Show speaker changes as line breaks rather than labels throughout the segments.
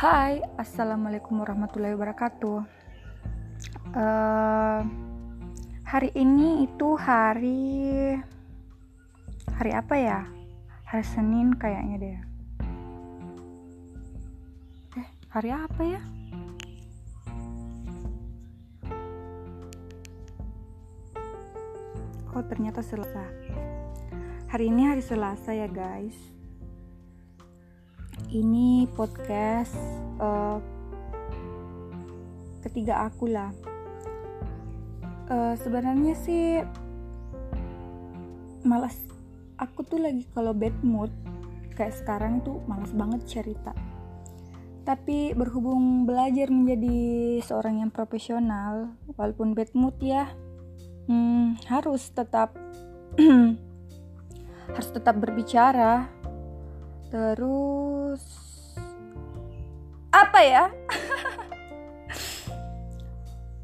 Hai, assalamualaikum warahmatullahi wabarakatuh. Uh, hari ini itu hari hari apa ya? Hari Senin kayaknya deh. Eh, hari apa ya? Oh, ternyata Selasa. Hari ini hari Selasa ya, guys ini podcast uh, ketiga aku lah. Uh, sebenarnya sih malas. Aku tuh lagi kalau bad mood kayak sekarang itu malas banget cerita. Tapi berhubung belajar menjadi seorang yang profesional, walaupun bad mood ya, hmm, harus tetap harus tetap berbicara Terus apa ya?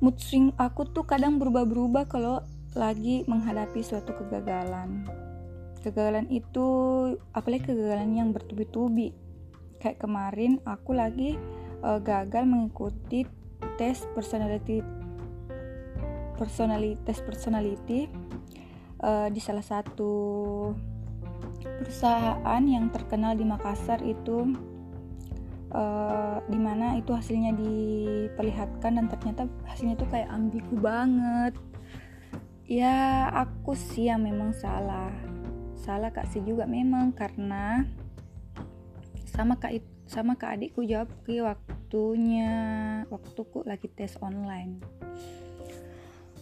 Mood swing aku tuh kadang berubah-berubah kalau lagi menghadapi suatu kegagalan. Kegagalan itu apalagi kegagalan yang bertubi-tubi. Kayak kemarin aku lagi uh, gagal mengikuti tes personality personality tes personality uh, di salah satu perusahaan yang terkenal di Makassar itu uh, di mana itu hasilnya diperlihatkan dan ternyata hasilnya tuh kayak ambigu banget. Ya aku sih yang memang salah. Salah kak sih juga memang karena sama kak sama kak adikku jawab ke waktunya waktuku lagi tes online.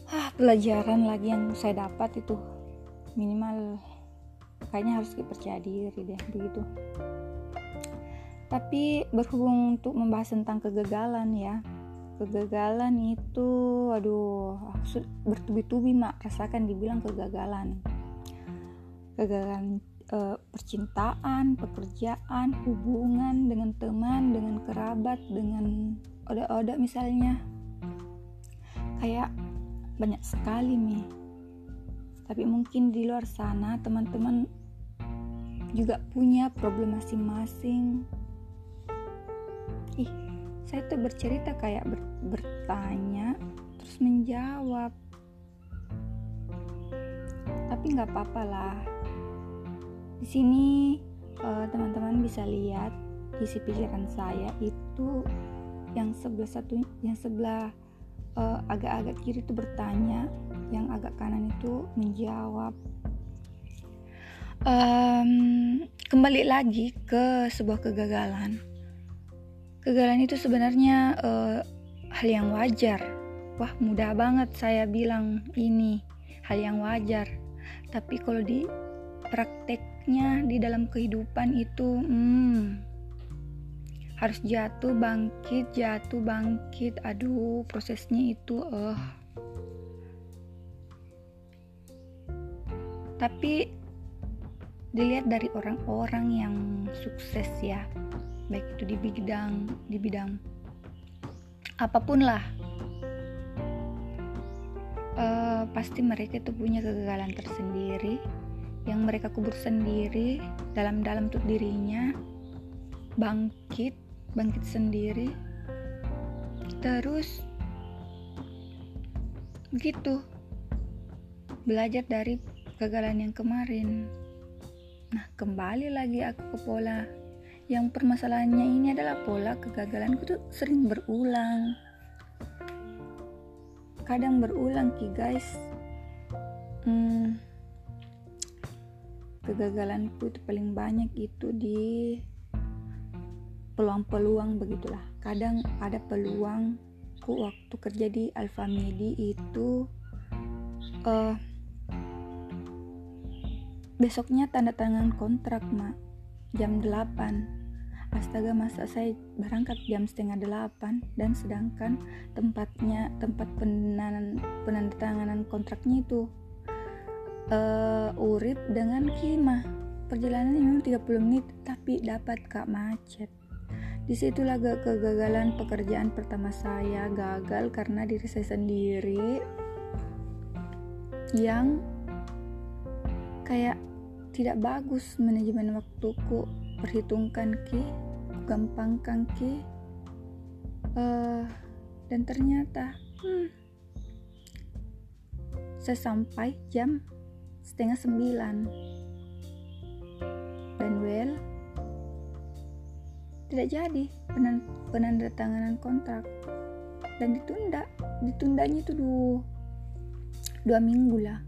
Ah pelajaran lagi yang saya dapat itu minimal kayaknya harus dipercaya diri deh begitu. Tapi berhubung untuk membahas tentang kegagalan ya kegagalan itu aduh aku bertubi-tubi mak rasakan dibilang kegagalan. Kegagalan e, percintaan pekerjaan hubungan dengan teman dengan kerabat dengan oda-oda misalnya. Kayak banyak sekali nih tapi mungkin di luar sana teman-teman juga punya problem masing-masing. Ih, saya tuh bercerita kayak ber bertanya terus menjawab. Tapi nggak apa-apa lah. Di sini eh, teman-teman bisa lihat isi pikiran saya itu yang sebelah satu yang sebelah uh, agak-agak kiri itu bertanya, yang agak kanan itu menjawab um, kembali lagi ke sebuah kegagalan. Kegagalan itu sebenarnya uh, hal yang wajar. Wah, mudah banget saya bilang ini hal yang wajar. Tapi kalau di prakteknya di dalam kehidupan itu, hmm, harus jatuh bangkit, jatuh bangkit. Aduh, prosesnya itu, eh. Uh. Tapi dilihat dari orang-orang yang sukses ya baik itu di bidang di bidang apa pun lah. Uh, pasti mereka itu punya kegagalan tersendiri yang mereka kubur sendiri dalam-dalam untuk dirinya bangkit bangkit sendiri. Terus begitu. Belajar dari kegagalan yang kemarin Nah, kembali lagi aku ke pola. Yang permasalahannya ini adalah pola kegagalanku tuh sering berulang. Kadang berulang ki guys. Hmm, kegagalanku itu paling banyak itu di peluang-peluang begitulah. Kadang ada peluangku waktu kerja di Alfamidi itu uh, Besoknya tanda tangan kontrak, Mak. Jam 8. Astaga, masa saya berangkat jam setengah delapan dan sedangkan tempatnya tempat penandatanganan kontraknya itu uh, urip dengan kima perjalanan memang 30 menit tapi dapat kak macet di situlah kegagalan pekerjaan pertama saya gagal karena diri saya sendiri yang kayak tidak bagus manajemen waktuku perhitungkan ki gampangkan ki. Uh, dan ternyata hmm, saya sampai jam setengah sembilan. Dan well tidak jadi penandatanganan kontrak. Dan ditunda ditundanya itu dua, dua minggu lah.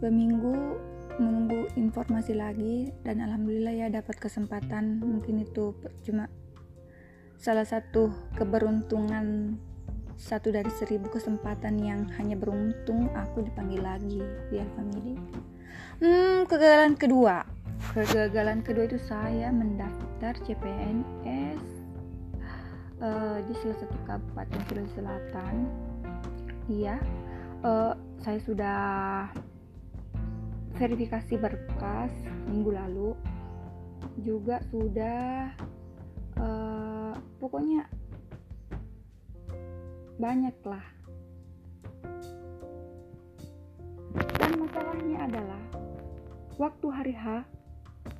Dua minggu menunggu informasi lagi dan alhamdulillah ya dapat kesempatan mungkin itu cuma salah satu keberuntungan satu dari seribu kesempatan yang hanya beruntung aku dipanggil lagi di Alfamidi hmm kegagalan kedua. Kegagalan kedua itu saya mendaftar CPNS uh, di salah satu kabupaten Sulawesi Selatan. Iya uh, saya sudah verifikasi berkas minggu lalu juga sudah uh, pokoknya banyak lah. Dan masalahnya adalah waktu hari H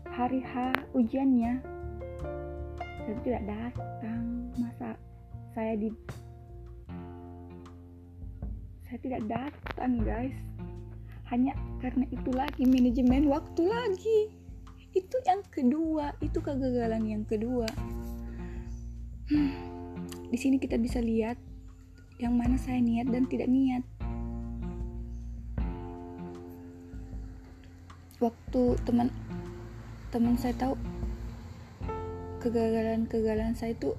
hari H ujiannya saya tidak datang. Masa saya di saya tidak datang guys hanya karena itu lagi manajemen waktu lagi itu yang kedua itu kegagalan yang kedua hmm, di sini kita bisa lihat yang mana saya niat dan tidak niat. Waktu teman teman saya tahu kegagalan-kegagalan saya itu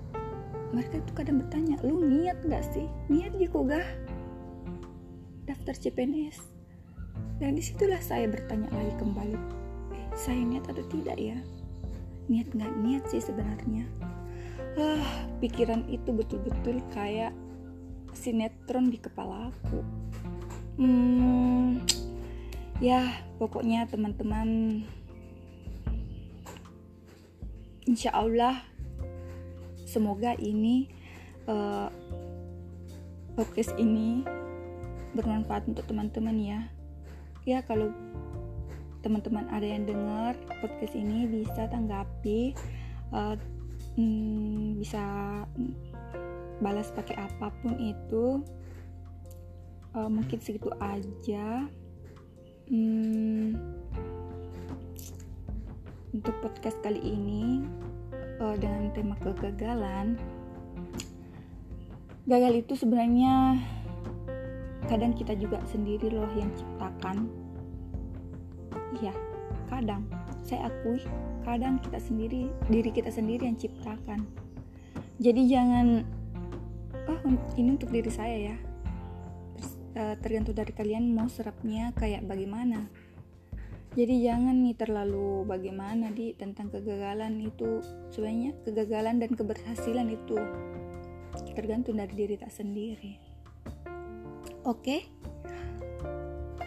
mereka itu kadang bertanya, lu niat gak sih? Niat di kogah daftar CPNS. Dan di situlah saya bertanya lagi kembali, eh, saya niat atau tidak ya? Niat nggak niat sih sebenarnya. Ah, pikiran itu betul-betul kayak sinetron di kepala aku hmm, ya pokoknya teman-teman insya Allah semoga ini uh, podcast ini bermanfaat untuk teman-teman ya ya kalau teman-teman ada yang dengar podcast ini bisa tanggapi uh, hmm, bisa balas pakai apa pun itu. Uh, mungkin segitu aja. Hmm, untuk podcast kali ini uh, dengan tema kegagalan. Gagal itu sebenarnya kadang kita juga sendiri loh yang ciptakan iya kadang. Saya akui kadang kita sendiri diri kita sendiri yang ciptakan. Jadi jangan oh ini untuk diri saya ya. Eh, tergantung dari kalian mau serapnya kayak bagaimana. Jadi jangan nih terlalu bagaimana di tentang kegagalan itu. Sebenarnya kegagalan dan keberhasilan itu tergantung dari diri tak sendiri. Oke? okay?